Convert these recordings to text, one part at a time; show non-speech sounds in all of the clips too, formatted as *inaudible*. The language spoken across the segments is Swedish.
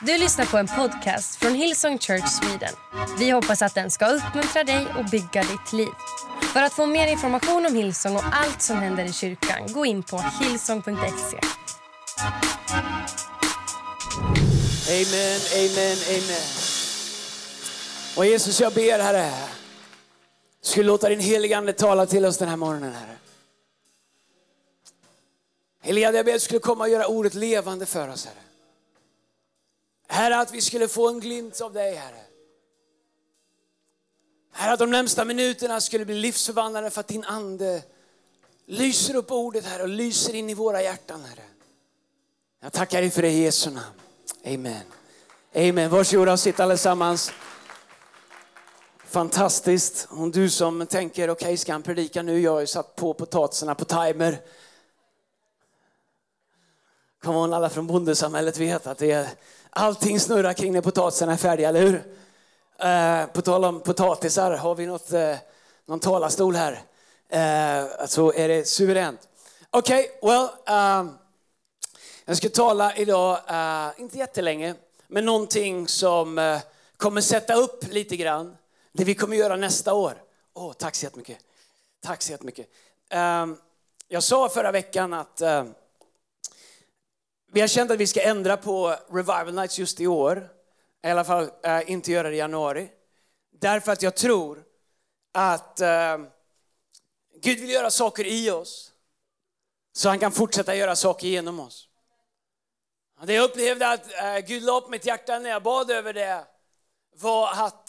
Du lyssnar på en podcast från Hillsong Church Sweden. Vi hoppas att den ska uppmuntra dig och bygga ditt liv. För att få mer information om Hillsong och allt som händer i kyrkan, gå in på hillsong.se. Amen, amen, amen. Och Jesus, jag ber Herre, du skulle låta din heliga Ande tala till oss den här morgonen Herre. Heliga jag ber att du skulle komma och göra ordet levande för oss Herre. Herre, att vi skulle få en glimt av dig Herre. Herre, att de närmsta minuterna skulle bli livsförvandlande för att din Ande lyser upp ordet Herre och lyser in i våra hjärtan Herre. Jag tackar dig för det i Jesu namn. Amen. Amen. Varsågoda och sitt allesammans. Fantastiskt. Om du som tänker, okej okay, ska han predika nu? Jag har ju satt på potatisarna på timer. Kom on, alla från bondesamhället vet att det är, allting snurrar kring när potatisarna är färdiga, eller hur? Eh, på tal om potatisar, har vi något, eh, någon talarstol här? Eh, så är det suveränt. Okej, okay, well. Um, jag ska tala idag, uh, inte jättelänge, men någonting som uh, kommer sätta upp lite grann det vi kommer göra nästa år. Oh, tack så jättemycket. Tack så jättemycket. Um, jag sa förra veckan att uh, vi har känt att vi ska ändra på Revival Nights just i år. I alla fall uh, inte göra det i januari. Därför att jag tror att eh, Gud vill göra saker i oss så han kan fortsätta göra saker genom oss. Det jag upplevde att uh, Gud la på mitt hjärta när jag bad över det var att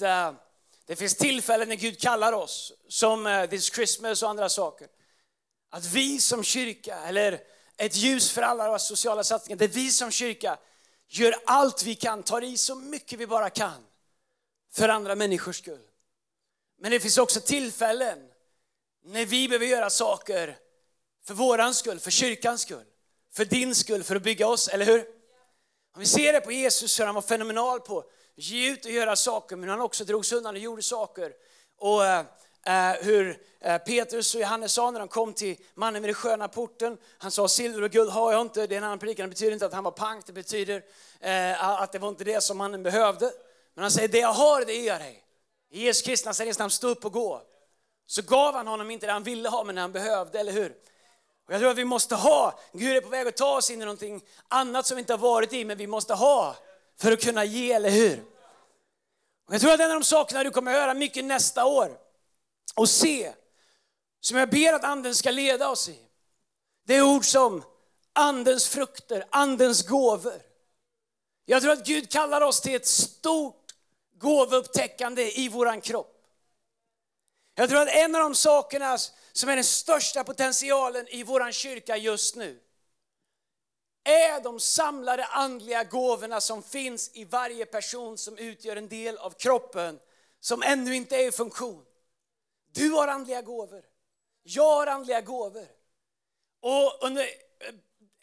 det finns tillfällen när Gud kallar oss, som This Christmas och andra saker. Att vi som kyrka, eller ett ljus för alla våra sociala satsningar, där vi som kyrka gör allt vi kan, tar i så mycket vi bara kan för andra människors skull. Men det finns också tillfällen när vi behöver göra saker för våran skull, för kyrkans skull, för din skull, för att bygga oss, eller hur? Om vi ser det på Jesus hur han var fenomenal på att ge ut och göra saker, men han också drog sig undan och gjorde saker. Och eh, Eh, hur eh, Petrus och Johannes sa när de kom till mannen med den sköna porten. Han sa silver och guld har jag inte, det är en annan predikan. Det betyder inte att han var pank, det betyder eh, att det var inte det som mannen behövde. Men han säger, det jag har det ger jag dig. I Jesu Kristi namn, stå upp och gå. Så gav han honom inte det han ville ha, men det han behövde, eller hur? Och jag tror att vi måste ha, Gud är på väg att ta oss in i någonting annat som vi inte har varit i, men vi måste ha för att kunna ge, eller hur? Och jag tror att en av de sakerna du kommer att höra mycket nästa år och se, som jag ber att anden ska leda oss i, det är ord som andens frukter, andens gåvor. Jag tror att Gud kallar oss till ett stort gåvupptäckande i våran kropp. Jag tror att en av de sakerna som är den största potentialen i vår kyrka just nu är de samlade andliga gåvorna som finns i varje person som utgör en del av kroppen som ännu inte är i funktion. Du har andliga gåvor. Jag har andliga gåvor. Och under,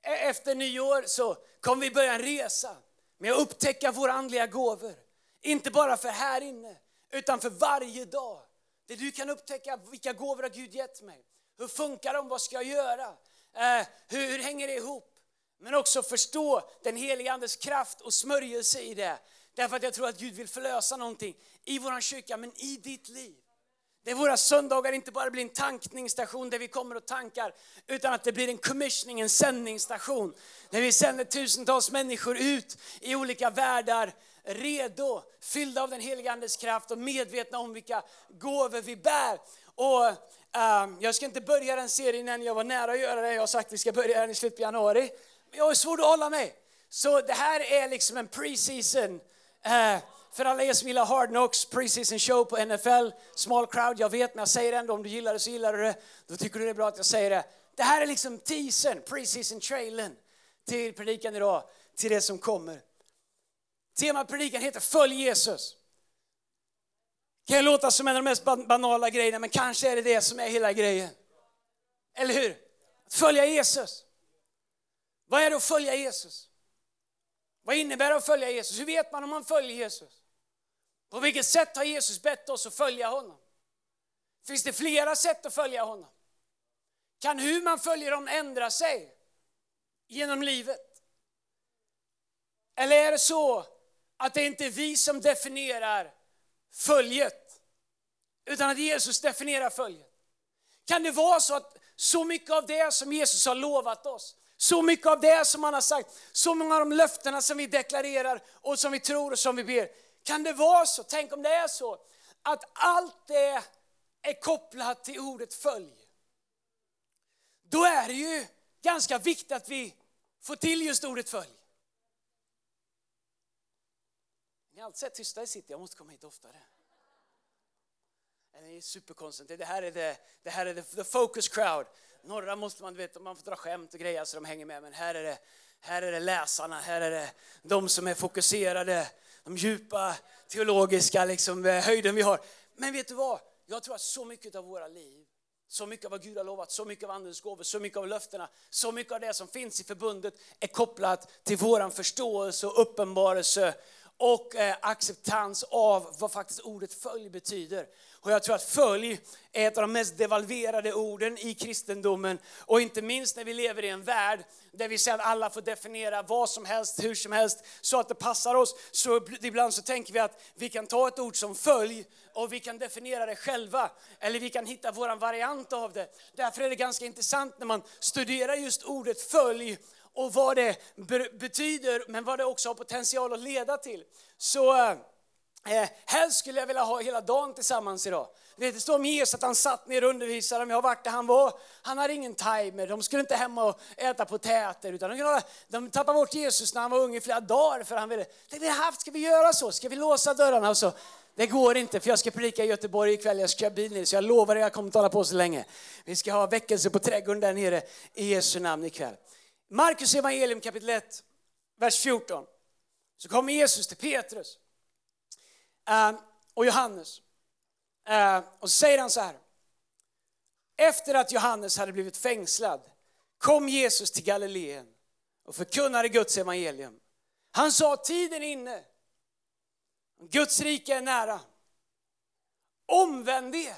eh, efter nyår så kommer vi börja en resa med att upptäcka våra andliga gåvor. Inte bara för här inne, utan för varje dag. Där du kan upptäcka vilka gåvor har Gud gett mig. Hur funkar de? Vad ska jag göra? Eh, hur, hur hänger det ihop? Men också förstå den helige Andes kraft och smörjelse i det. Därför att jag tror att Gud vill förlösa någonting i vår kyrka, men i ditt liv. Där våra söndagar inte bara blir en tankningsstation där vi kommer och tankar, utan att det blir en commissioning, en sändningsstation. Där vi sänder tusentals människor ut i olika världar, redo, fyllda av den heliga Andes kraft och medvetna om vilka gåvor vi bär. Och um, jag ska inte börja den serien än, jag var nära att göra det. Jag har sagt att vi ska börja den i slutet på januari. Men jag har svårt att hålla mig. Så det här är liksom en pre-season. Uh, för alla er som gillar Hard Knocks, preseason show på NFL, small crowd, jag vet men jag säger ändå om du gillar det så gillar du det. Då tycker du det är bra att jag säger det. Det här är liksom teasern, preseason trailern till predikan idag, till det som kommer. Temat predikan heter Följ Jesus. Det kan låta som en av de mest banala grejerna, men kanske är det det som är hela grejen. Eller hur? Att följa Jesus. Vad är det att följa Jesus? Vad innebär det att följa Jesus? Hur vet man om man följer Jesus? På vilket sätt har Jesus bett oss att följa honom? Finns det flera sätt att följa honom? Kan hur man följer honom ändra sig genom livet? Eller är det så att det inte är vi som definierar följet, utan att Jesus definierar följet? Kan det vara så att så mycket av det som Jesus har lovat oss, så mycket av det som han har sagt, så många av de löftena som vi deklarerar och som vi tror och som vi ber. Kan det vara så, tänk om det är så, att allt det är kopplat till ordet följ. Då är det ju ganska viktigt att vi får till just ordet följ. Ni har alltid sett tysta i city, jag måste komma hit oftare. Det är superkonstigt. Det här är, det, det här är the, the focus crowd. Norra måste man, vet, man får dra skämt och grejer så de hänger med. Men här är, det, här är det läsarna, här är det de som är fokuserade. De djupa teologiska liksom, eh, höjden vi har. Men vet du vad? Jag tror att så mycket av våra liv, så mycket av vad Gud har lovat, så mycket av andens gåvor, så mycket av löftena, så mycket av det som finns i förbundet är kopplat till våran förståelse och uppenbarelse och eh, acceptans av vad faktiskt ordet följ betyder. Och jag tror att följ är ett av de mest devalverade orden i kristendomen. Och inte minst när vi lever i en värld där vi ser att alla får definiera vad som helst, hur som helst, så att det passar oss. Så ibland så tänker vi att vi kan ta ett ord som följ och vi kan definiera det själva. Eller vi kan hitta vår variant av det. Därför är det ganska intressant när man studerar just ordet följ och vad det betyder, men vad det också har potential att leda till. Så eh, eh, helst skulle jag vilja ha hela dagen tillsammans idag. Det står om Jesus att han satt ner och undervisade, dem, jag har varit där han var. Han hade ingen timer, de skulle inte hem och äta potäter. Utan de, de tappade bort Jesus när han var ung i flera dagar. För han ville, tänkte, haft, ska vi göra så? Ska vi låsa dörrarna? Och så, det går inte, för jag ska predika i Göteborg ikväll. Jag ska köra bil ner, så jag lovar er, jag kommer inte hålla på så länge. Vi ska ha väckelse på trädgården där nere i Jesu namn ikväll. Markus evangelium kapitel 1, vers 14. Så kommer Jesus till Petrus Ehm, och Johannes. Ehm, och så säger han så här. Efter att Johannes hade blivit fängslad kom Jesus till Galileen och förkunnade Guds evangelium. Han sa tiden är inne. Guds rike är nära. Omvänd er.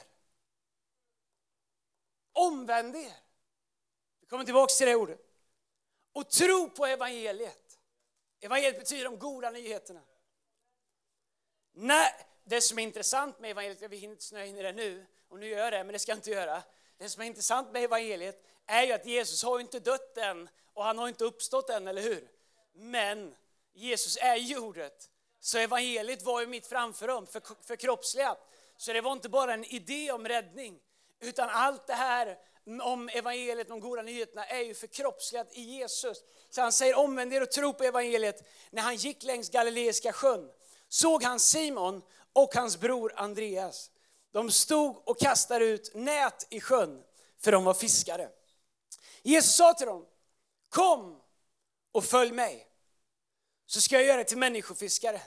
Omvänd er. Vi kommer tillbaka till det ordet och tro på evangeliet. Evangeliet betyder de goda nyheterna. Nej, det som är intressant med evangeliet, vi hinner inte snöa in i det nu, och nu gör jag det, men det ska jag inte göra. Det som är intressant med evangeliet är ju att Jesus har inte dött än och han har inte uppstått än, eller hur? Men Jesus är jordet. Så evangeliet var ju mitt framför dem, för, förkroppsligat. Så det var inte bara en idé om räddning, utan allt det här om evangeliet, de goda nyheterna, är ju förkroppsligat i Jesus. Så han säger omvänd er och tro på evangeliet. När han gick längs Galileiska sjön såg han Simon och hans bror Andreas. De stod och kastade ut nät i sjön, för de var fiskare. Jesus sa till dem, kom och följ mig, så ska jag göra er till människofiskare.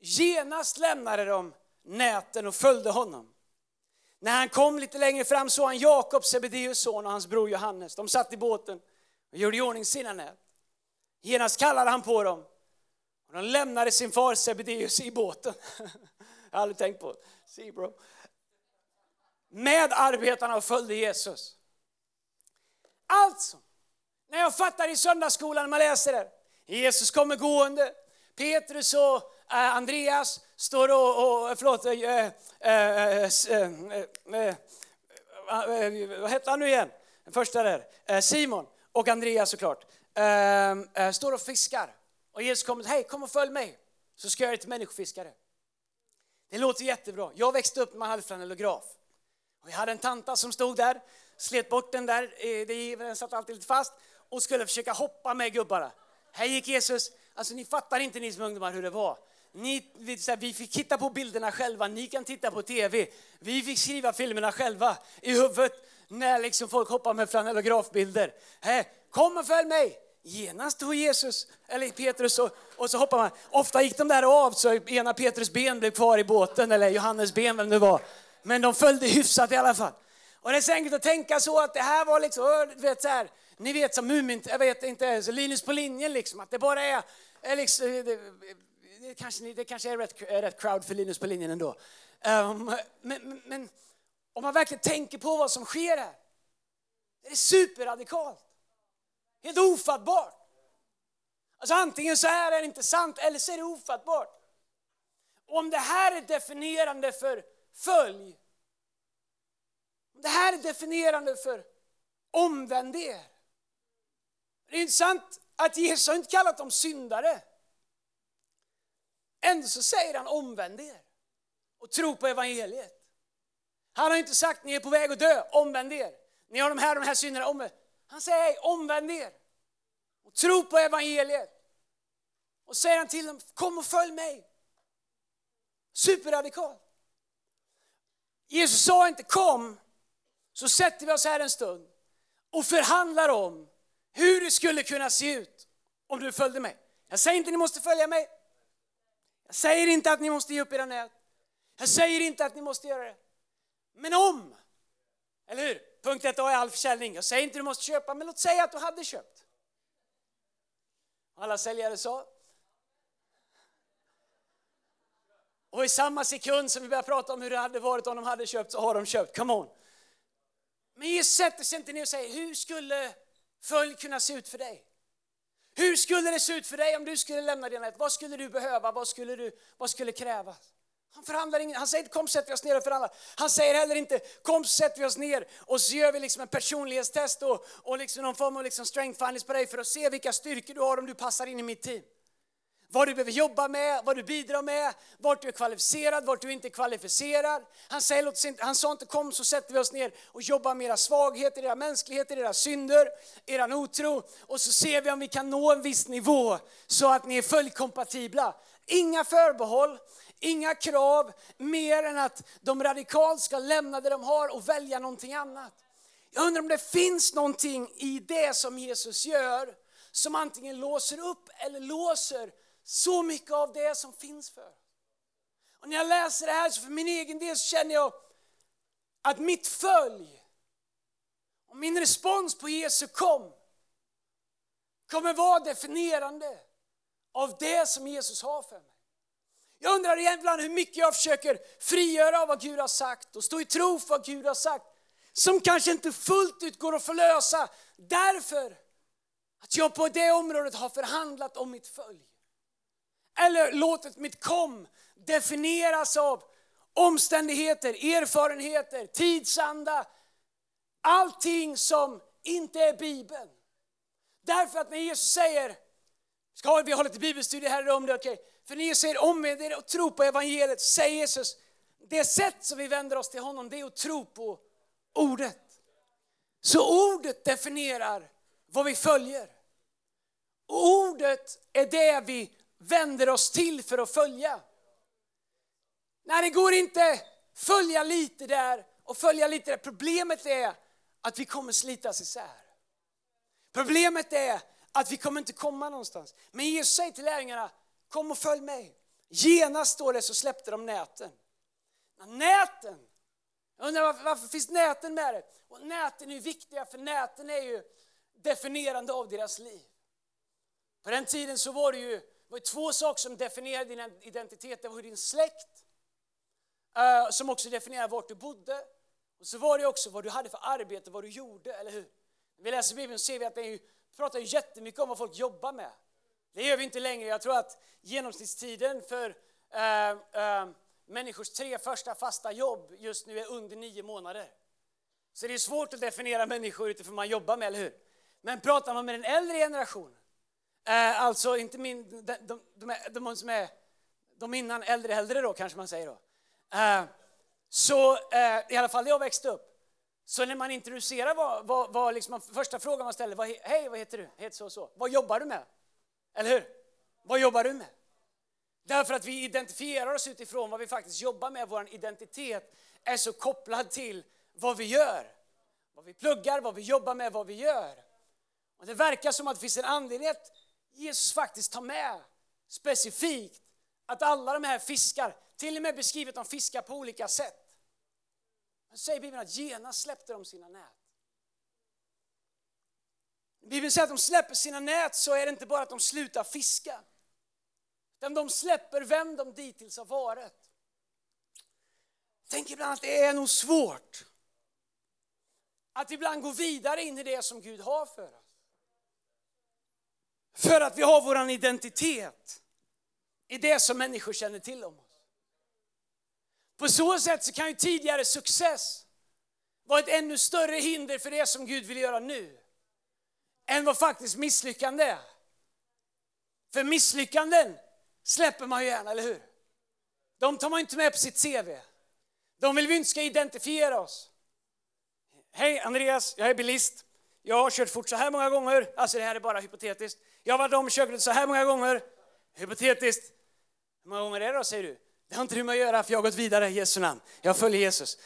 Genast lämnade de näten och följde honom. När han kom lite längre fram såg han Jakob, Sebedeus son och hans bror Johannes. De satt i båten och gjorde i ordning sina nät. Genast kallade han på dem och de lämnade sin far Sebedeus i båten. *laughs* Jag har aldrig tänkt på det. See bro. Med arbetarna och följde Jesus. Alltså, när jag fattar i söndagsskolan, när man läser det. Jesus kommer gående, Petrus och eh, Andreas står och, och förlåt, äh, äh, vad hette han nu igen? Den första där. Simon och Andreas såklart. står och fiskar. Och Jesus kommer, hej kom och följ mig. Så ska jag göra dig till människofiskare. Det låter jättebra. Jag växte upp med halvflanellograf. Och jag hade en tanta som stod där, slet bort den där, eh, den satt alltid lite fast och skulle försöka hoppa med gubbarna. Här gick Jesus. Alltså ni fattar inte ni som ungdomar hur det var. Ni, vi fick titta på bilderna själva, ni kan titta på tv. Vi fick skriva filmerna själva i huvudet när liksom folk hoppar med flanellografbilder. Kom och följ mig! Genast tog Jesus, eller Petrus, och, och så hoppar man. Ofta gick de där av så ena Petrus ben blev kvar i båten, eller Johannes ben, vem det var. Men de följde hyfsat i alla fall. Och det är så enkelt att tänka så att det här var liksom, vet så här, ni vet som Mumin, jag vet inte, så Linus på linjen liksom, att det bara är, är liksom, det kanske, det kanske är rätt, rätt crowd för Linus på linjen ändå. Um, men, men, om man verkligen tänker på vad som sker här, det är superradikalt. Helt ofattbart. Alltså antingen så här är det inte sant eller så är det ofattbart. Om det här är definierande för följ, om det här är definierande för omvänd er. Det är intressant att Jesus har inte kallat dem syndare. Ändå så säger han omvänd er och tro på evangeliet. Han har inte sagt ni är på väg att dö, omvänd er. Ni har de här, de här synderna, omvänd. Han säger hej, omvänd er och tro på evangeliet. Och säger han till dem, kom och följ mig. Superradikal. Jesus sa inte kom, så sätter vi oss här en stund och förhandlar om hur det skulle kunna se ut om du följde mig. Jag säger inte att ni måste följa mig. Jag säger inte att ni måste ge upp era nät. Jag säger inte att ni måste göra det. Men om, eller hur? Punkt 1 A är all försäljning. Jag säger inte du måste köpa, men låt säga att du hade köpt. Alla säljare sa. Och i samma sekund som vi börjar prata om hur det hade varit om de hade köpt så har de köpt. Come on. Men Jesus sätter sig inte ner och säger, hur skulle följd kunna se ut för dig? Hur skulle det se ut för dig om du skulle lämna din dina Vad skulle du behöva? Vad skulle, du, vad skulle krävas? Han förhandlar ingen, han säger inte kom sätter vi oss ner och förhandlar. Han säger heller inte kom sätter vi oss ner och så gör vi liksom en personlighetstest och, och liksom någon form av liksom strength findings på dig för att se vilka styrkor du har om du passar in i mitt team vad du behöver jobba med, vad du bidrar med, vart du är kvalificerad, vart du inte är kvalificerad. Han, säger, låt inte, han sa inte kom så sätter vi oss ner och jobbar med era svagheter, era mänskligheter, era synder, eran otro och så ser vi om vi kan nå en viss nivå så att ni är följdkompatibla. Inga förbehåll, inga krav mer än att de radikalt ska lämna det de har och välja någonting annat. Jag undrar om det finns någonting i det som Jesus gör som antingen låser upp eller låser så mycket av det som finns för Och när jag läser det här så för min egen del så känner jag att mitt följ och min respons på Jesu kom kommer vara definierande av det som Jesus har för mig. Jag undrar ibland hur mycket jag försöker frigöra av vad Gud har sagt och stå i tro för vad Gud har sagt som kanske inte fullt ut går att förlösa därför att jag på det området har förhandlat om mitt följ. Eller låtit mitt kom definieras av omständigheter, erfarenheter, tidsanda. Allting som inte är Bibeln. Därför att när Jesus säger, ska vi ha lite bibelstudie här om det, okej? Okay? För när säger om er och tro på evangeliet, säger Jesus, det sätt som vi vänder oss till honom, det är att tro på ordet. Så ordet definierar vad vi följer. Ordet är det vi vänder oss till för att följa. Nej, det går inte följa lite där och följa lite där. Problemet är att vi kommer slitas isär. Problemet är att vi kommer inte komma någonstans. Men Jesus säger till lärjungarna, kom och följ mig. Genast står det så släppte de näten. Näten, jag undrar varför, varför finns näten med det? Och näten är viktiga för näten är ju definierande av deras liv. På den tiden så var det ju var två saker som definierade din identitet. Det var din släkt, eh, som också definierade vart du bodde. Och så var det också vad du hade för arbete, vad du gjorde, eller hur? När vi läser Bibeln ser vi att det pratar ju jättemycket om vad folk jobbar med. Det gör vi inte längre. Jag tror att genomsnittstiden för äh, äh, människors tre första fasta jobb just nu är under nio månader. Så det är svårt att definiera människor utifrån vad man jobbar med, eller hur? Men pratar man med den äldre generationen, äh, alltså inte min, de, de, de, de, som är de innan äldre äldre då kanske man säger då. Så i alla fall när jag växte upp, så när man introducerar var, var, var liksom, första frågan man ställer var hej vad heter du? Heter så och så. Vad jobbar du med? Eller hur? Vad jobbar du med? Därför att vi identifierar oss utifrån vad vi faktiskt jobbar med. Vår identitet är så kopplad till vad vi gör. Vad vi pluggar, vad vi jobbar med, vad vi gör. Och det verkar som att det finns en anledning att Jesus faktiskt tar med specifikt att alla de här fiskar, till och med beskrivet de fiskar på olika sätt. Men säger Bibeln att genast släppte de sina nät. Bibeln säger att de släpper sina nät så är det inte bara att de slutar fiska. Utan de släpper vem de dittills har varit. Tänk ibland att det är nog svårt att ibland gå vidare in i det som Gud har för oss. För att vi har vår identitet i det som människor känner till om oss. På så sätt så kan ju tidigare success vara ett ännu större hinder för det som Gud vill göra nu än vad faktiskt misslyckande är. För misslyckanden släpper man ju gärna, eller hur? De tar man inte med på sitt CV. De vill vi inte ska identifiera oss. Hej Andreas, jag är bilist. Jag har kört fort så här många gånger. Alltså det här är bara hypotetiskt. Jag har varit omkörd så här många gånger. Hypotetiskt. Hur många gånger är det då, säger du? Det har inte du med att göra, för jag har gått vidare i Jesu namn. Jag följer Jesus.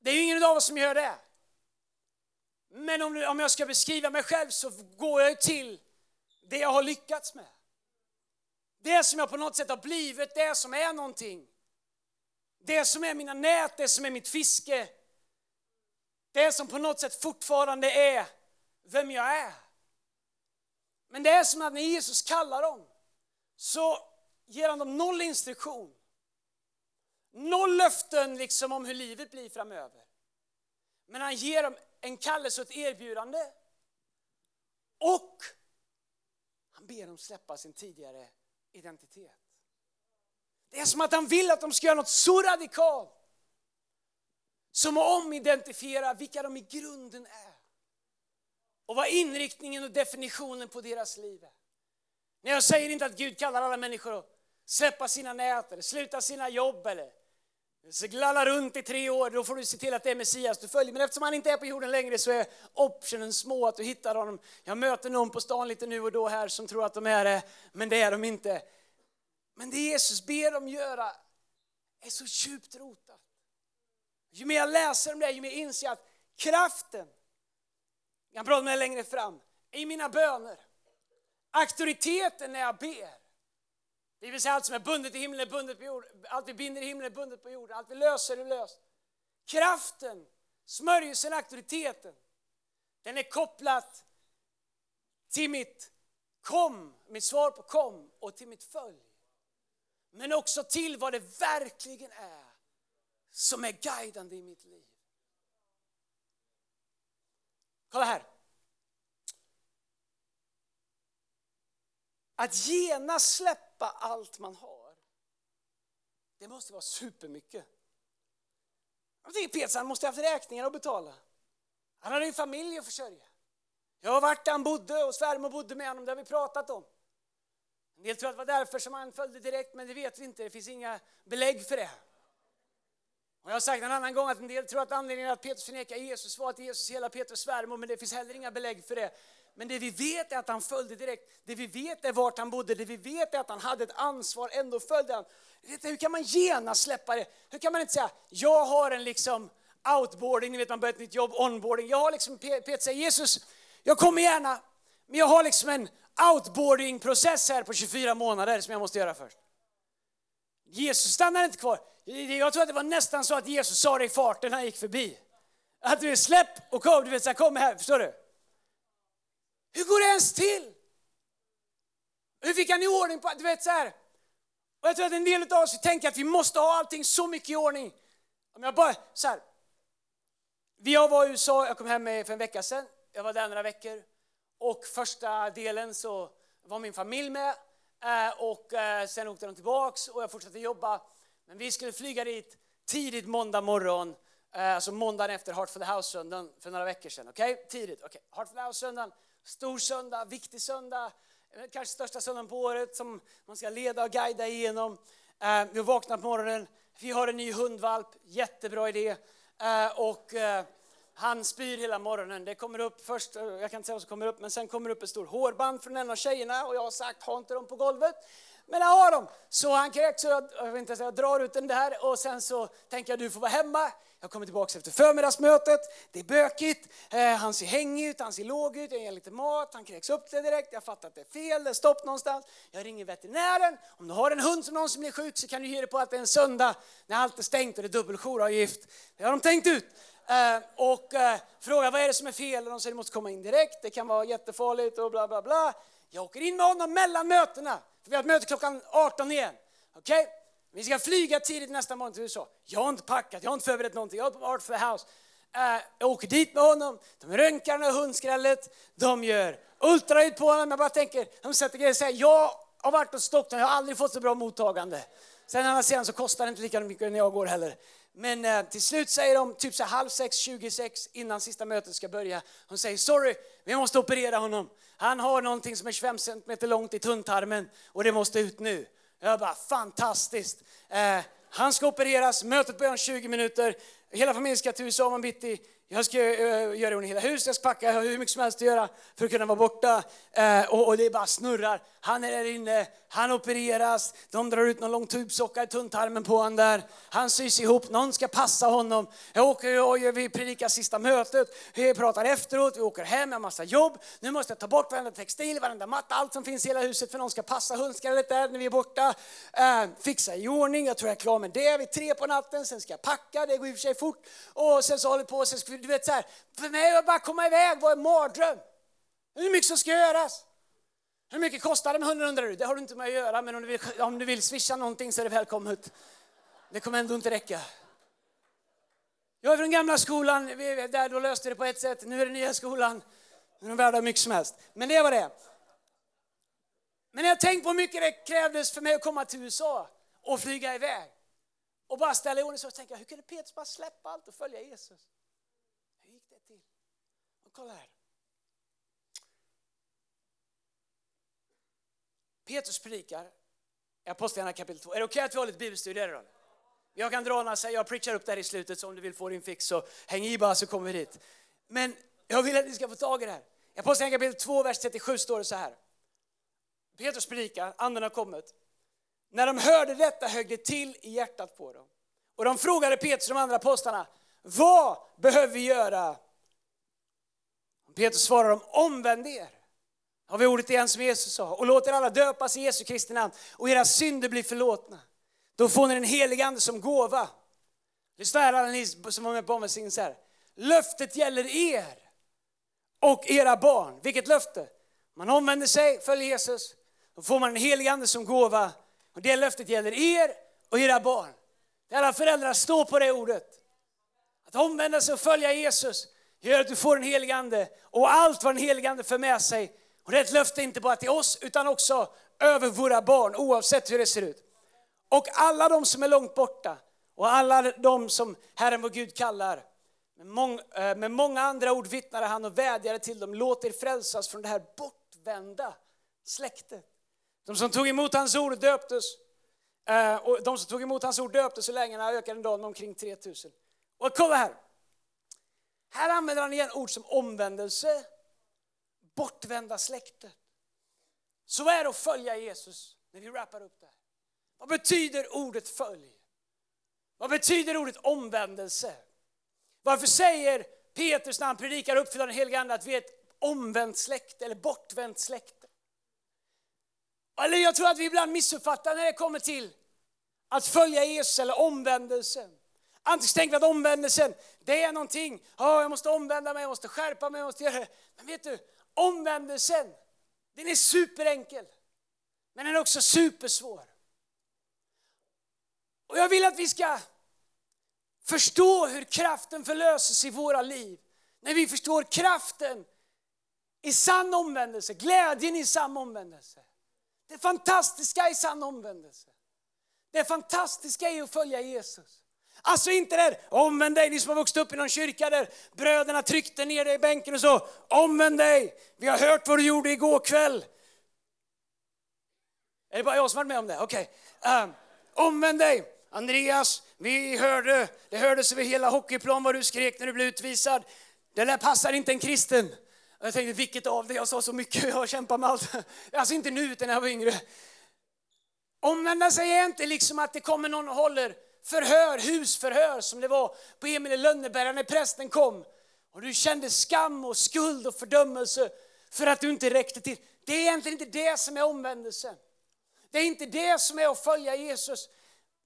Det är ju ingen av oss som gör det. Men om, om jag ska beskriva mig själv så går jag till det jag har lyckats med. Det som jag på något sätt har blivit, det som är någonting. Det som är mina nät, det som är mitt fiske. Det som på något sätt fortfarande är vem jag är. Men det är som att när Jesus kallar dem så ger han dem noll instruktion. Noll löften liksom om hur livet blir framöver. Men han ger dem en kallelse och ett erbjudande. Och han ber dem släppa sin tidigare identitet. Det är som att han vill att de ska göra något så radikalt som att omidentifiera vilka de i grunden är. Och vad inriktningen och definitionen på deras liv är. Nej, jag säger inte att Gud kallar alla människor att släppa sina nät eller sluta sina jobb eller glalla runt i tre år, då får du se till att det är Messias du följer. Men eftersom han inte är på jorden längre så är optionen små att du hittar honom. Jag möter någon på stan lite nu och då här som tror att de är det, men det är de inte. Men det Jesus ber dem göra är så djupt rotat. Ju mer jag läser om det, ju mer inser jag att kraften, jag kan prata med det längre fram, i mina böner. Auktoriteten när jag ber. Det vill säga allt som är bundet i himlen är bundet på jorden. Allt vi binder i himlen är bundet på jorden. Allt vi löser är löst. Kraften, smörjelsen, auktoriteten. Den är kopplat till mitt kom, mitt svar på kom och till mitt följ. Men också till vad det verkligen är som är guidande i mitt liv. Kolla här. Att genast släppa allt man har, det måste vara supermycket. Jag tänker Peter, han måste ha haft räkningar att betala. Han hade en familj att försörja. Jag har varit där han bodde och svärmor bodde med honom, det har vi pratat om. En del tror att det var därför som han följde direkt, men det vet vi inte. Det finns inga belägg för det. Och jag har sagt en annan gång att en del tror att anledningen att Petrus förnekar Jesus var att Jesus hela Petrus svärmor, men det finns heller inga belägg för det. Men det vi vet är att han följde direkt. Det vi vet är vart han bodde. Det vi vet är att han hade ett ansvar, ändå följde han. Hur kan man genast släppa det? Hur kan man inte säga, jag har en liksom outboarding, ni vet man börjar ett nytt jobb, onboarding. Jag har liksom, Peter säger Jesus, jag kommer gärna, men jag har liksom en outboarding-process här på 24 månader som jag måste göra först. Jesus stannar inte kvar. Jag tror att det var nästan så att Jesus sa det i farten när han gick förbi. Att du släpp och kom, du vet så här, kom här, förstår du? Hur går det ens till? Hur fick han i ordning på, du vet så här. Och jag tror att en del av oss tänker att vi måste ha allting så mycket i ordning. Om jag bara, så här. Vi har varit i USA, jag kom hem för en vecka sedan. Jag var där några veckor. Och första delen så var min familj med. Eh, och eh, sen åkte de tillbaks och jag fortsatte jobba. Men vi skulle flyga dit tidigt måndag morgon. Eh, alltså måndagen efter Heart for the House-söndagen för några veckor sedan. Okej, okay? tidigt. Okay. Heart for the House-söndagen, stor söndag, viktig söndag. Eh, kanske största söndagen på året som man ska leda och guida igenom. Eh, vi har vaknat på morgonen. Vi har en ny hundvalp, jättebra idé. Eh, och han spyr hela morgonen. Det kommer upp först, jag kan inte säga vad som kommer upp, men sen kommer upp ett stort hårband från en av tjejerna och jag har sagt ha inte dem på golvet. Men jag har dem! Så han kräks och jag, jag, inte, jag drar ut den där och sen så tänker jag du får vara hemma. Jag kommer tillbaka efter förmiddagsmötet. Det är bökigt. Eh, han ser hängig ut, han ser låg ut. Jag ger lite mat. Han kräks upp det direkt. Jag fattar att det är fel, det är stopp någonstans. Jag ringer veterinären. Om du har en hund som någon som blir sjuk så kan du ge dig på att det är en söndag när allt är stängt och det är dubbeljouravgift. Det har de tänkt ut. Eh, och eh, frågar vad är det som är fel och de säger att du måste komma in direkt, det kan vara jättefarligt och bla bla bla. Jag åker in med honom mellan mötena, för vi har ett möte klockan 18 igen. Okej? Okay? Vi ska flyga tidigt nästa morgon till USA. Jag har inte packat, jag har inte förberett någonting, jag är på Art for House. Eh, jag åker dit med honom, de röntgar den hundskrället, de gör ultraljud på honom. Jag bara tänker, de sätter grejer och säger, jag har varit hos doktorn, jag har aldrig fått så bra mottagande. Sen andra sidan så kostar det inte lika mycket när jag går heller. Men eh, till slut säger de typ så halv sex, 26 innan sista mötet ska börja. Hon säger sorry, vi måste operera honom. Han har någonting som är 25 cm långt i tunntarmen och det måste ut nu. Jag bara fantastiskt. Eh, han ska opereras, mötet börjar om 20 minuter. Hela familjen ska till USA om bitti. Jag ska uh, göra hela huset, jag ska packa, jag har hur mycket som helst att göra för att kunna vara borta. Uh, och, och, det bara snurrar. Han är där inne, han opereras, de drar ut någon lång tubsocka i tunntarmen på honom där. Han sys ihop, någon ska passa honom. Jag åker och vi predikar sista mötet, vi pratar efteråt, vi åker hem, med massa jobb. Nu måste jag ta bort varenda textil, varenda matta, allt som finns i hela huset för någon ska passa hundskallet där när vi är borta. Uh, fixa i ordning, jag tror jag är klar med det vid tre på natten, sen ska jag packa, det går i och för sig fort. Och sen så håller på, sen ska vi du vet så här, för mig att bara komma iväg var en mardröm. Hur mycket som ska göras? Hur mycket kostar de 100 undrar du? Det har du inte med att göra, men om du vill, om du vill swisha någonting så är det välkommet. Det kommer ändå inte räcka. Jag är från gamla skolan, där då löste det på ett sätt. Nu är det nya skolan. Nu är de värda mycket som helst. Men det var det. Men jag tänkt på hur mycket det krävdes för mig att komma till USA och flyga iväg och bara ställa i ordning så tänkte jag, hur kunde Petrus bara släppa allt och följa Jesus? Kolla här. Petrus predikar i Apostlagärningarna kapitel 2. Är det okej okay att vi har lite bibelstudier idag? Jag kan dra några, jag preachar upp det här i slutet så om du vill få din fix så häng i bara så kommer vi dit. Men jag vill att ni ska få tag i det här. I Apostlagärningarna kapitel 2, vers 37 står det så här. Petrus predikar, anden har kommit. När de hörde detta högg det till i hjärtat på dem. Och de frågade Petrus och de andra apostlarna, vad behöver vi göra Petrus svarar dem, omvänd er. Har vi ordet igen som Jesus sa. Och låt er alla döpas i Jesu Kristi namn och era synder blir förlåtna. Då får ni den helige Ande som gåva. Lyssna här alla ni som var med på omvändningen här. Löftet gäller er och era barn. Vilket löfte? Man omvänder sig, följer Jesus, då får man den helige Ande som gåva. Och det löftet gäller er och era barn. Alla föräldrar står på det ordet. Att omvända sig och följa Jesus gör att du får den helige ande och allt vad den helige ande för med sig. Och det är ett löfte inte bara till oss utan också över våra barn oavsett hur det ser ut. Och alla de som är långt borta och alla de som Herren vår Gud kallar. Med, mång, eh, med många andra ord vittnade han och vädjade till dem, låt er frälsas från det här bortvända släktet. De som tog emot hans ord döptes. Eh, och de som tog emot hans ord döptes så länge han ökade en dag med omkring 3000. Och kolla här, här använder han igen ord som omvändelse, bortvända släktet. Så är det att följa Jesus när vi rappar upp det här? Vad betyder ordet följ? Vad betyder ordet omvändelse? Varför säger Petrus när han predikar uppfyllda den helige Ande att vi är ett omvänt släkte eller bortvänt släkte? Eller jag tror att vi ibland missuppfattar när det kommer till att följa Jesus eller omvändelsen. Antingen tänker vi att omvändelsen, det är någonting, oh, jag måste omvända mig, jag måste skärpa mig, jag måste göra det. Men vet du, omvändelsen, den är superenkel. Men den är också supersvår. Och jag vill att vi ska förstå hur kraften förlöses i våra liv. När vi förstår kraften i sann omvändelse, glädjen i sann omvändelse. Det fantastiska i sann omvändelse. Det fantastiska i att följa Jesus. Alltså inte där, omvänd dig, ni som har vuxit upp i någon kyrka där bröderna tryckte ner dig i bänken och så, omvänd dig, vi har hört vad du gjorde igår kväll. Är det bara jag som varit med om det? Okej. Okay. Um, omvänd dig. Andreas, vi hörde, det hördes över hela hockeyplan vad du skrek när du blev utvisad. Det där passar inte en kristen. Jag tänkte, vilket av det? Jag sa så mycket, jag har kämpat med allt. *laughs* Alltså inte nu, utan när jag var yngre. Omvända sig är inte liksom att det kommer någon och håller förhör, husförhör som det var på Emil i Lönneberga när prästen kom. Och du kände skam och skuld och fördömelse för att du inte räckte till. Det är egentligen inte det som är omvändelse. Det är inte det som är att följa Jesus.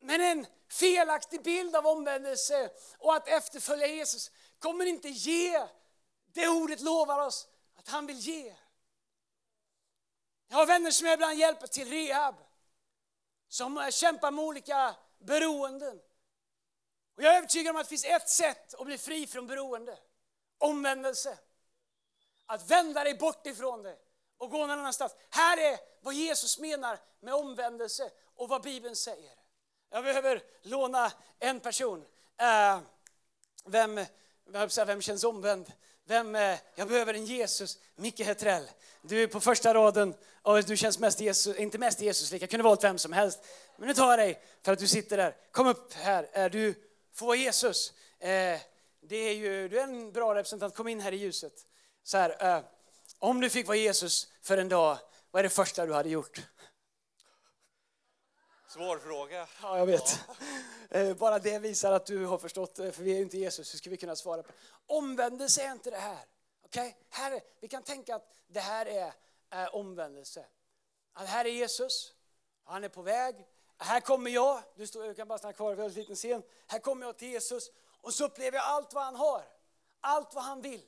Men en felaktig bild av omvändelse och att efterfölja Jesus kommer inte ge det ordet lovar oss att han vill ge. Jag har vänner som jag ibland hjälper till rehab. Som kämpar med olika beroenden. Och jag är övertygad om att det finns ett sätt att bli fri från beroende. Omvändelse. Att vända dig bort ifrån det och gå någon annanstans. Här är vad Jesus menar med omvändelse och vad Bibeln säger. Jag behöver låna en person. Eh, vem, vem känns omvänd? Vem, eh, jag behöver en Jesus. Micke Hetrell. Du är på första raden och du känns mest Jesus, inte mest Jesus Jag kunde valt vem som helst. Men nu tar jag dig för att du sitter där. Kom upp här. Eh, du får vara Jesus. Eh, det är ju, du är en bra representant. Kom in här i ljuset. Så här, om du fick vara Jesus för en dag, vad är det första du hade gjort? Svår fråga. Ja, jag vet. Ja. Eh, bara det visar att du har förstått, eh, för vi är ju inte Jesus, hur ska vi kunna svara på Omvändelse är inte det här. Okej? Okay? vi kan tänka att det här är, är omvändelse. Att här är Jesus, han är på väg. Här kommer jag, du står, jag kan bara stanna kvar, vi har en liten scen. Här kommer jag till Jesus och så upplever jag allt vad han har. Allt vad han vill.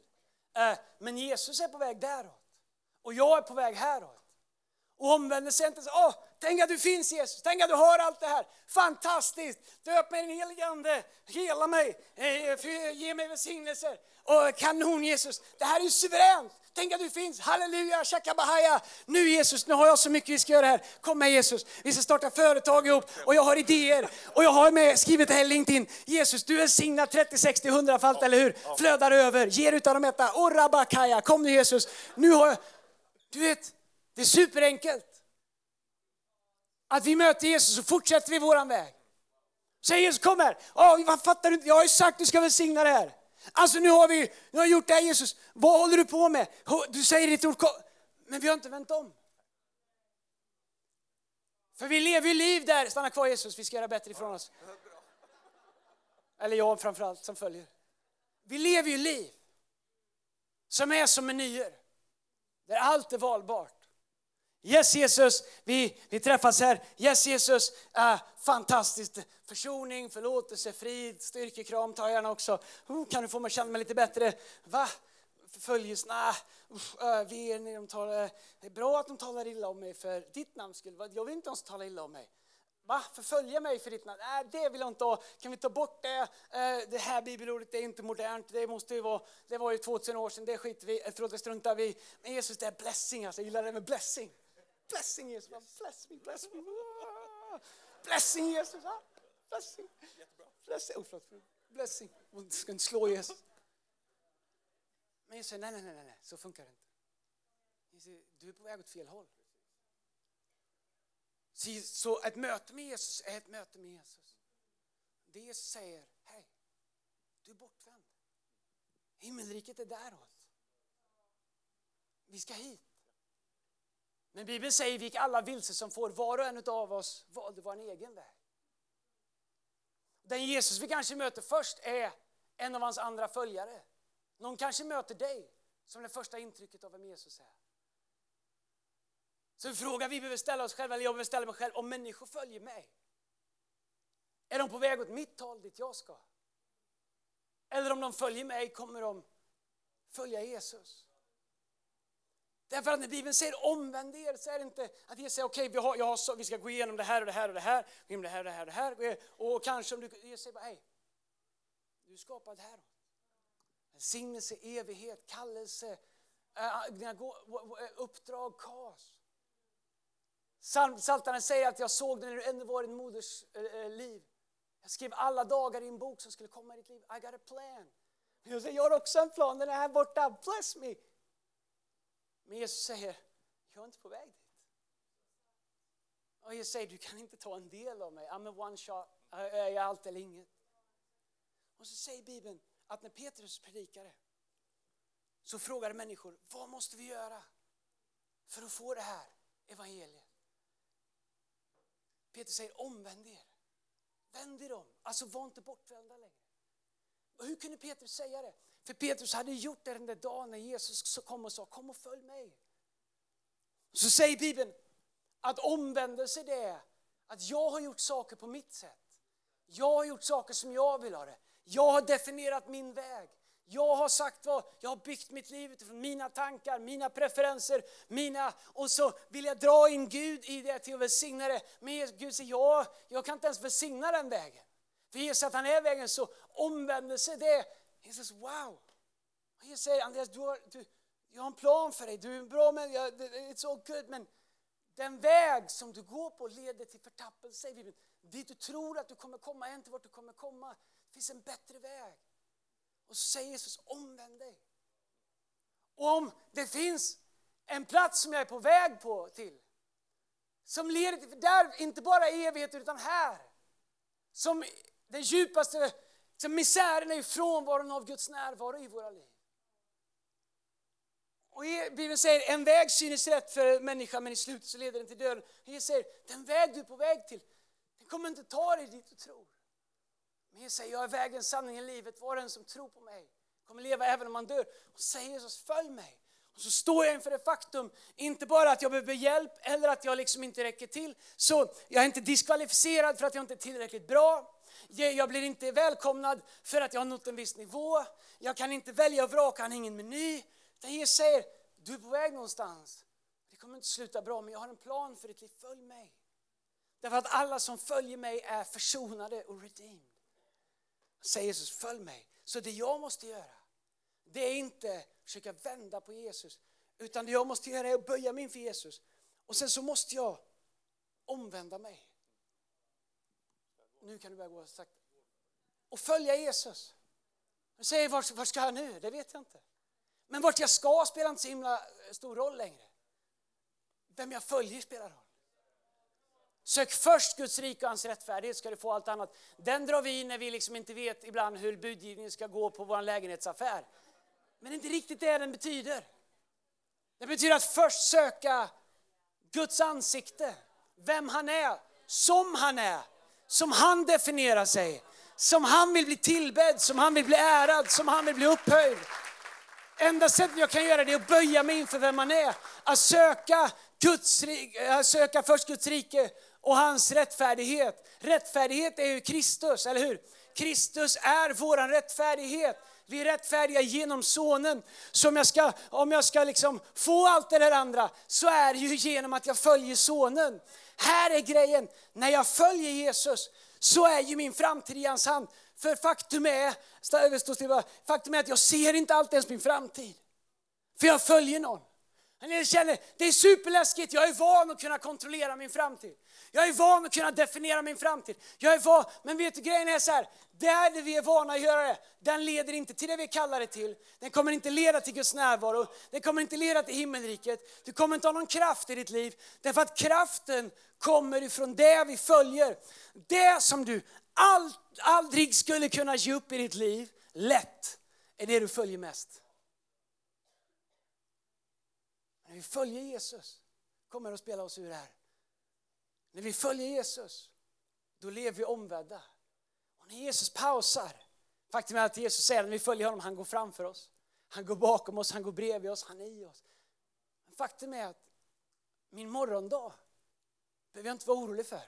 Eh, men Jesus är på väg däråt. Och jag är på väg häråt. Och omvändelse är inte så, åh, tänk att du finns Jesus, tänk att du har allt det här. Fantastiskt! Döp mig i den helige Ande, hela mig, eh, ge mig välsignelser. Och kanon Jesus, det här är ju suveränt! Tänk att du finns, halleluja, shakabahaya. Nu Jesus, nu har jag så mycket vi ska göra här. Kom med Jesus, vi ska starta företag ihop och jag har idéer. Och jag har med, skrivit det här LinkedIn. Jesus, du välsignar 30, 60, 100 fallt, eller hur? Flödar över, ger utan att mätta. Orabakaya, kom nu Jesus. Nu har jag, du vet, det är superenkelt. Att vi möter Jesus och fortsätter vi våran väg. Säger Jesus, kom här. Oh, vad fattar du inte? Jag har ju sagt att du ska välsigna det här. Alltså nu har vi nu har gjort det här Jesus. Vad håller du på med? Du säger ditt ord, men vi har inte vänt om. För vi lever ju liv där, stanna kvar Jesus, vi ska göra bättre ifrån oss. Eller jag framförallt som följer. Vi lever ju liv som är som menyer. Där allt är valbart. Yes Jesus, vi, vi träffas här. Yes Jesus, uh, fantastiskt. Försoning, förlåtelse, frid, styrkekram tar jag gärna också. Uh, kan du få mig att känna mig lite bättre? Va? Förföljelse? Nej. Uh, de talar, det är bra att de talar illa om mig för ditt namns skull. Jag vill inte ens tala illa om mig. Va? Förfölja mig för ditt namn? Nej, det vill jag inte ha. Kan vi ta bort det? Det här bibelordet är inte modernt. Det måste ju vara, det var ju 2000 år sedan. Det skiter vi Förlåt, det struntar vi Men Jesus, det är blessing. Alltså, jag gillar det med blessing. Blessing Jesus, bless me, bless me. Blessing Jesus, blessing. Blessing, oh, förlåt. Blessing, hon ska inte slå Jesus. Men Jesus säger nej, nej, nej, nej, så funkar det inte. Du är på väg åt fel håll. Så ett möte med Jesus är ett möte med Jesus. Det Jesus säger, hej, du är bortvänd. Himmelriket är däråt. Vi ska hit. Men Bibeln säger vi gick alla vilse som får, var och en av oss valde vår egen väg. Den Jesus vi kanske möter först är en av hans andra följare. Någon kanske möter dig som det första intrycket av vem Jesus är. Så en fråga vi behöver ställa oss själva, eller jag behöver ställa mig själv, om människor följer mig. Är de på väg åt mitt håll dit jag ska? Eller om de följer mig kommer de följa Jesus. Därför att när Bibeln säger omvänd er så är det inte att Jesus säger okej okay, vi, vi ska gå igenom det här och det här och det här, gå igenom det här och det här och det här. Och kanske om du, Jesus säger bara hej, du är skapad här. Välsignelse, evighet, kallelse, eh, ah, eh, uppdrag, kas. Saltaren säger att jag såg dig när du ännu var i din moders eh, liv. Jag skrev alla dagar i en bok som skulle komma i ditt liv. I got a plan. Jag säger, jag har också en plan, den är här borta, bless me. Men Jesus säger, jag är inte på väg dit. Och Jesus säger, du kan inte ta en del av mig. I'm a one shot, jag är allt eller inget. Och så säger Bibeln att när Petrus predikade så frågade människor, vad måste vi göra för att få det här evangeliet? Petrus säger, omvänd er. Vänd er om. Alltså var inte bortvända längre. Och hur kunde Petrus säga det? För Petrus hade gjort det den där dagen när Jesus kom och sa kom och följ mig. Så säger Bibeln att omvändelse det är att jag har gjort saker på mitt sätt. Jag har gjort saker som jag vill ha det. Jag har definierat min väg. Jag har sagt vad, jag har byggt mitt liv utifrån mina tankar, mina preferenser, mina, och så vill jag dra in Gud i det till att välsigna det. Men Gud säger, ja, jag kan inte ens välsigna den vägen. För Jesus att han är vägen så omvändelse det, Jesus wow. Jesus säger Andreas du har, du, jag har en plan för dig, du är en bra människa, it's all good men den väg som du går på leder till förtappelse. Dit du tror att du kommer komma är inte vart du kommer komma. Det finns en bättre väg. Och så säger Jesus omvänd dig. Och om det finns en plats som jag är på väg på till som leder till, där inte bara evighet utan här. Som den djupaste så misären är frånvaron av Guds närvaro i våra liv. Och Bibeln säger en väg synes rätt för människan men i slutet så leder den till döden. Jesus säger den väg du är på väg till, den kommer inte ta dig dit du tror. Men Jesus säger jag är vägen, sanningen, livet. Var den som tror på mig kommer leva även om han dör. Och säger Jesus följ mig. Och så står jag inför det faktum, inte bara att jag behöver hjälp eller att jag liksom inte räcker till. Så jag är inte diskvalificerad för att jag inte är tillräckligt bra. Jag blir inte välkomnad för att jag har nått en viss nivå. Jag kan inte välja och vraka, han har ingen meny. Utan Jesus säger, du är på väg någonstans. Det kommer inte sluta bra, men jag har en plan för ditt liv. Följ mig. Därför att alla som följer mig är försonade och redeemed. Säger Jesus, följ mig. Så det jag måste göra, det är inte försöka vända på Jesus. Utan det jag måste göra är att böja mig inför Jesus. Och sen så måste jag omvända mig. Nu kan du börja gå sakta. Och följa Jesus. Du säger, vart, vart ska jag nu? Det vet jag inte. Men vart jag ska spelar inte så himla eh, stor roll längre. Vem jag följer spelar roll. Sök först Guds rike och hans rättfärdighet ska du få allt annat. Den drar vi in när vi liksom inte vet ibland hur budgivningen ska gå på vår lägenhetsaffär. Men det är inte riktigt det den betyder. Det betyder att först söka Guds ansikte, vem han är, som han är, som han definierar sig, som han vill bli tillbedd, som han vill bli ärad, som han vill bli upphöjd. Enda sättet jag kan göra det är att böja mig inför vem man är. Att söka, Guds, att söka först Guds rike och hans rättfärdighet. Rättfärdighet är ju Kristus, eller hur? Kristus är vår rättfärdighet. Vi är rättfärdiga genom sonen. Så om jag ska, om jag ska liksom få allt det där andra så är det ju genom att jag följer sonen. Här är grejen, när jag följer Jesus så är ju min framtid i hans hand. För faktum är, faktum är att jag ser inte alltid ens min framtid. För jag följer någon. Jag känner, det är superläskigt, jag är van att kunna kontrollera min framtid. Jag är van att kunna definiera min framtid. Jag är van, men vet du grejen är så här, där vi är vana att göra det, den leder inte till det vi kallar det till. Den kommer inte leda till Guds närvaro, den kommer inte leda till himmelriket. Du kommer inte ha någon kraft i ditt liv, därför att kraften kommer ifrån det vi följer. Det som du all, aldrig skulle kunna ge upp i ditt liv, lätt, är det du följer mest. När vi följer Jesus kommer det att spela oss ur det här. När vi följer Jesus, då lever vi omvända. Och när Jesus pausar, faktum är att Jesus säger att när vi följer honom, han går framför oss. Han går bakom oss, han går bredvid oss, han är i oss. Men faktum är att min morgondag behöver jag inte vara orolig för.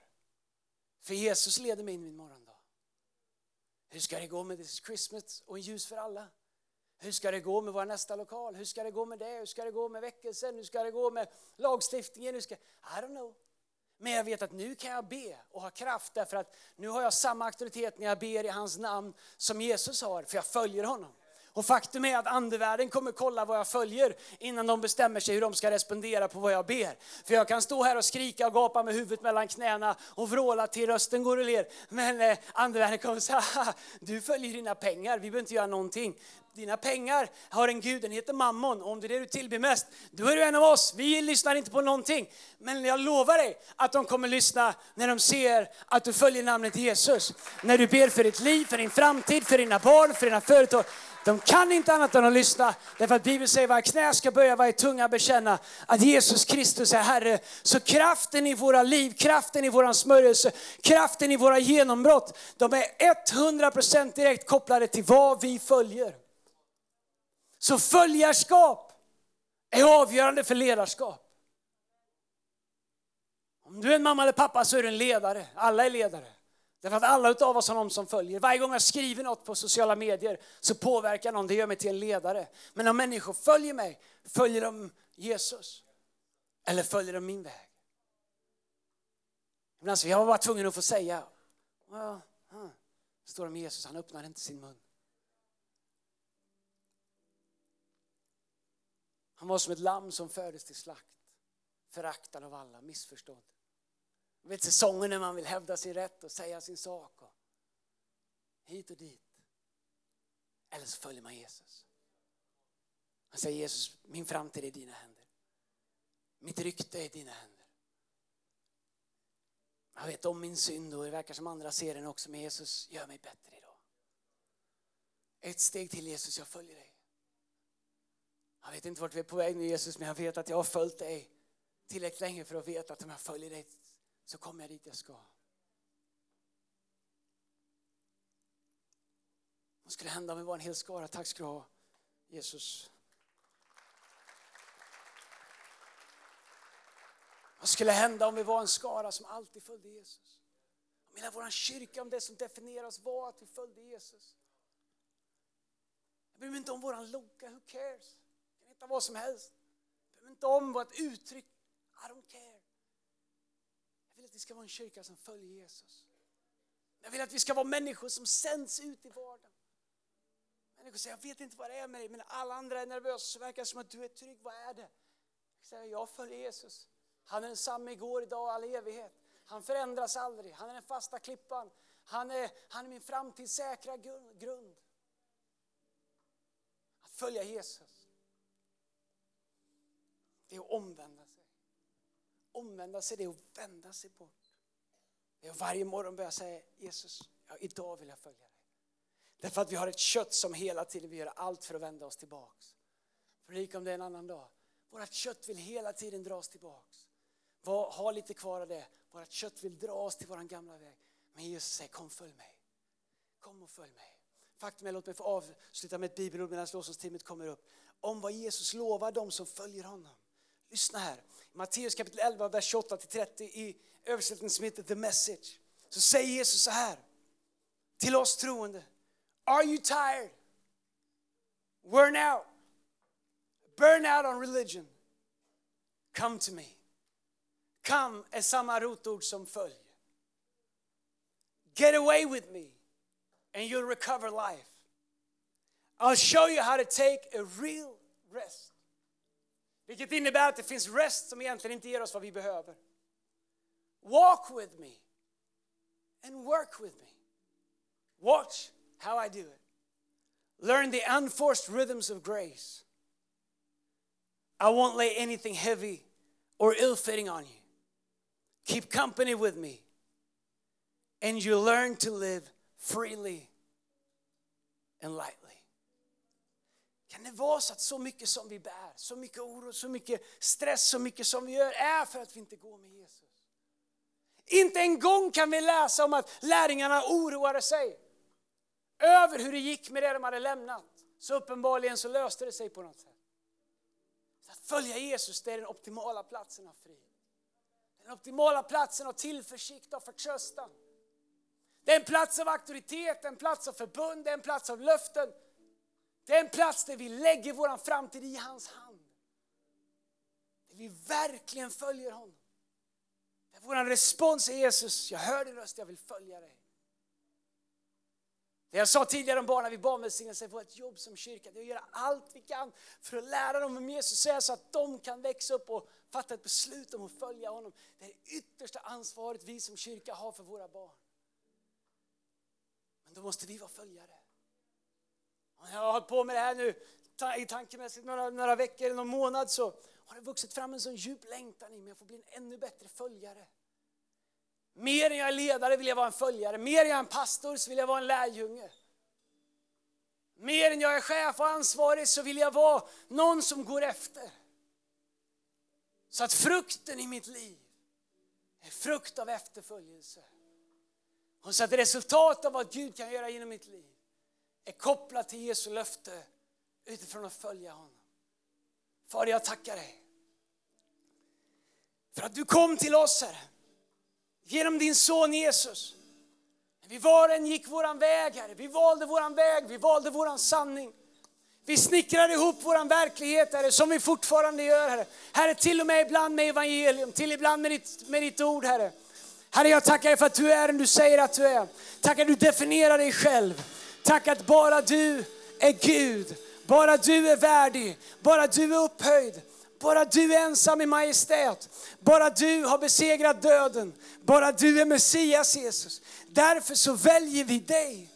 För Jesus leder mig in i min morgondag. Hur ska det gå med This Christmas och en ljus för alla? Hur ska det gå med vår nästa lokal? Hur ska det gå med det? Hur ska det gå med väckelsen? Hur ska det gå med lagstiftningen? Hur ska... I don't know. Men jag vet att nu kan jag be och ha kraft därför att nu har jag samma auktoritet när jag ber i hans namn som Jesus har, för jag följer honom. Och faktum är att andevärlden kommer kolla vad jag följer innan de bestämmer sig hur de ska respondera på vad jag ber. För jag kan stå här och skrika och gapa med huvudet mellan knäna och vråla till rösten går och ler. Men eh, andevärlden kommer säga, du följer dina pengar, vi behöver inte göra någonting dina pengar har en gud, den heter mammon. Och om det är det du tillber mest, då är du en av oss. Vi lyssnar inte på någonting. Men jag lovar dig att de kommer lyssna när de ser att du följer namnet Jesus. När du ber för ditt liv, för din framtid, för dina barn, för dina företag. De kan inte annat än att lyssna, därför att Bibeln säger att varje knä ska böja, varje tunga bekänna att Jesus Kristus är Herre. Så kraften i våra liv, kraften i våran smörjelse, kraften i våra genombrott, de är 100% direkt kopplade till vad vi följer. Så följarskap är avgörande för ledarskap. Om du är en mamma eller pappa så är du en ledare. Alla är ledare. Därför att alla av oss har någon som följer. Varje gång jag skriver något på sociala medier så påverkar någon, det gör mig till en ledare. Men om människor följer mig, följer de Jesus? Eller följer de min väg? Ibland så alltså, jag var bara tvungen att få säga, står om Jesus, han öppnar inte sin mun. Han var som ett lamm som fördes till slakt, föraktad av alla, missförstådd. Vet säsongen när man vill hävda sin rätt och säga sin sak. Och hit och dit. Eller så följer man Jesus. Han säger Jesus, min framtid är i dina händer. Mitt rykte är i dina händer. Jag vet om min synd och det verkar som andra ser den också. Men Jesus, gör mig bättre idag. Ett steg till Jesus, jag följer dig. Jag vet inte vart vi är på väg nu Jesus, men jag vet att jag har följt dig tillräckligt länge för att veta att om jag följer dig så kommer jag dit jag ska. Vad skulle hända om vi var en hel skara? Tack ska du ha, Jesus. Vad skulle hända om vi var en skara som alltid följde Jesus? Om hela vår kyrka, om det som definieras var att vi följde Jesus. Jag bryr mig inte om våran Loka, who cares? Jag kan hitta vad som helst. Jag bryr mig inte om vårt uttryck, I don't care. Jag vill att vi ska vara en kyrka som följer Jesus. Jag vill att vi ska vara människor som sänds ut i vardagen. Människor säger, jag vet inte vad det är med dig, men alla andra är nervösa så verkar det som att du är trygg. Vad är det? Jag säger, jag följer Jesus. Han är densamme igår, idag och all evighet. Han förändras aldrig. Han är den fasta klippan. Han är, han är min framtidssäkra grund. Att följa Jesus, det är att omvända sig. Omvända sig, det är att vända sig bort. Det är att varje morgon börja säga Jesus, ja, idag vill jag följa dig. Därför att vi har ett kött som hela tiden vill göra allt för att vända oss tillbaks. Predika om det en annan dag. Vårt kött vill hela tiden dras tillbaks. Var, ha lite kvar av det. Vårt kött vill dra oss till vår gamla väg. Men Jesus säger kom följ mig. Kom och följ mig. Faktum är, låt mig få avsluta med ett bibelord medan lovsångsteamet kommer upp. Om vad Jesus lovar dem som följer honom. Lyssna här. Matteus kapitel 11, vers 28-30 i översättningen som heter The Message. Så säger Jesus så här till oss troende. Are you tired? Worn out? Burn out on religion? Come to me. Come är samma rotord som följ. Get away with me and you'll recover life. I'll show you how to take a real rest. Vilket innebär att det finns rest som egentligen inte ger oss vad vi behöver. Walk with me and work with me. Watch how I do it. Learn the unforced rhythms of grace. I won't lay anything heavy or ill fitting on you. Keep company with me, and you learn to live freely and lightly. Det vara så att så mycket som vi bär, så mycket oro, så mycket stress, så mycket som vi gör är för att vi inte går med Jesus? Inte en gång kan vi läsa om att lärjungarna oroade sig över hur det gick med det de hade lämnat. Så uppenbarligen så löste det sig på något sätt. Att följa Jesus det är den optimala platsen av frid. Den optimala platsen av tillförsikt och förtröstan. Det är en plats av auktoritet, en plats av förbund, en plats av löften. Det är en plats där vi lägger vår framtid i hans hand. Där vi verkligen följer honom. Där vår respons är Jesus, jag hör din röst, jag vill följa dig. Det jag sa tidigare om barnen vid barnvälsignelse, vårt jobb som kyrka, det är att göra allt vi kan för att lära dem om Jesus är så att de kan växa upp och fatta ett beslut om att följa honom. Det är det yttersta ansvaret vi som kyrka har för våra barn. Men då måste vi vara följare. Jag har hållit på med det här nu i tankemässigt några, några veckor eller någon månad så har det vuxit fram en sån djup längtan i mig att få bli en ännu bättre följare. Mer än jag är ledare vill jag vara en följare. Mer än jag är en pastor så vill jag vara en lärjunge. Mer än jag är chef och ansvarig så vill jag vara någon som går efter. Så att frukten i mitt liv är frukt av efterföljelse. Och så att resultatet av vad Gud kan göra genom mitt liv är kopplat till Jesu löfte utifrån att följa honom. Fader, jag tackar dig för att du kom till oss, Herre genom din son Jesus. Vi var en gick våran väg, Herre. Vi valde våran väg, vi valde våran sanning. Vi snickrade ihop våran verklighet, Herre, som vi fortfarande gör, Herre. Herre, till och med ibland med evangelium, till ibland med ditt, med ditt ord, Herre. Herre, jag tackar dig för att du är den du säger att du är. Tackar du definierar dig själv. Tack att bara du är Gud. Bara du är värdig. Bara du är upphöjd. Bara du är ensam i majestät. Bara du har besegrat döden. Bara du är Messias Jesus. Därför så väljer vi dig.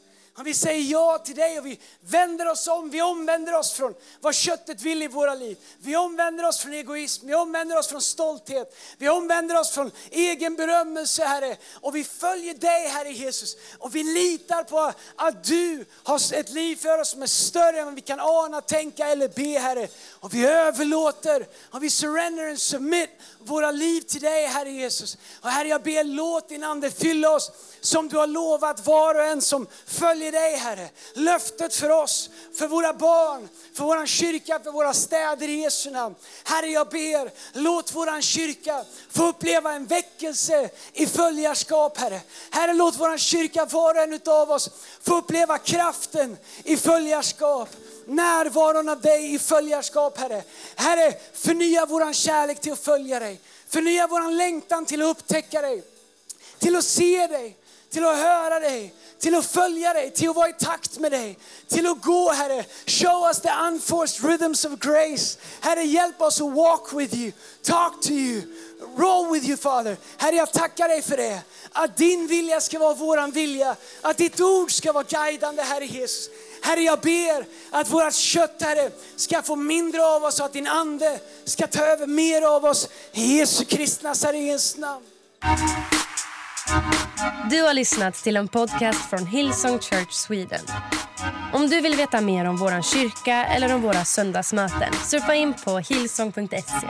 Vi säger ja till dig och vi vänder oss om, vi omvänder oss från vad köttet vill i våra liv. Vi omvänder oss från egoism, vi omvänder oss från stolthet, vi omvänder oss från egen berömmelse Herre. Och vi följer dig Herre Jesus. Och vi litar på att du har ett liv för oss som är större än vad vi kan ana, tänka eller be Herre. Och vi överlåter och vi surrender and submit våra liv till dig Herre Jesus. Och Herre jag ber låt din Ande fylla oss som du har lovat var och en som följer dig Herre. Löftet för oss, för våra barn, för vår kyrka, för våra städer i Jesu namn. Herre jag ber, låt vår kyrka få uppleva en väckelse i följarskap Herre. Herre låt vår kyrka, var och en utav oss, få uppleva kraften i följarskap närvaron av dig i följarskap Herre. Herre, förnya vår kärlek till att följa dig. Förnya vår längtan till att upptäcka dig. Till att se dig, till att höra dig, till att följa dig, till att vara i takt med dig, till att gå Herre. Show us the unforced rhythms of grace. Herre hjälp oss att walk with you, talk to you, roll with you Father. Herre jag tackar dig för det. Att din vilja ska vara våran vilja, att ditt ord ska vara guidande Herre Jesus. Herre jag ber att vårt kött Herre ska få mindre av oss och att din ande ska ta över mer av oss. I Jesu Kristi Nazarens namn. Du har lyssnat till en podcast från Hillsong Church Sweden. Om du vill veta mer om vår kyrka eller om våra söndagsmöten surfa in på hillsong.se.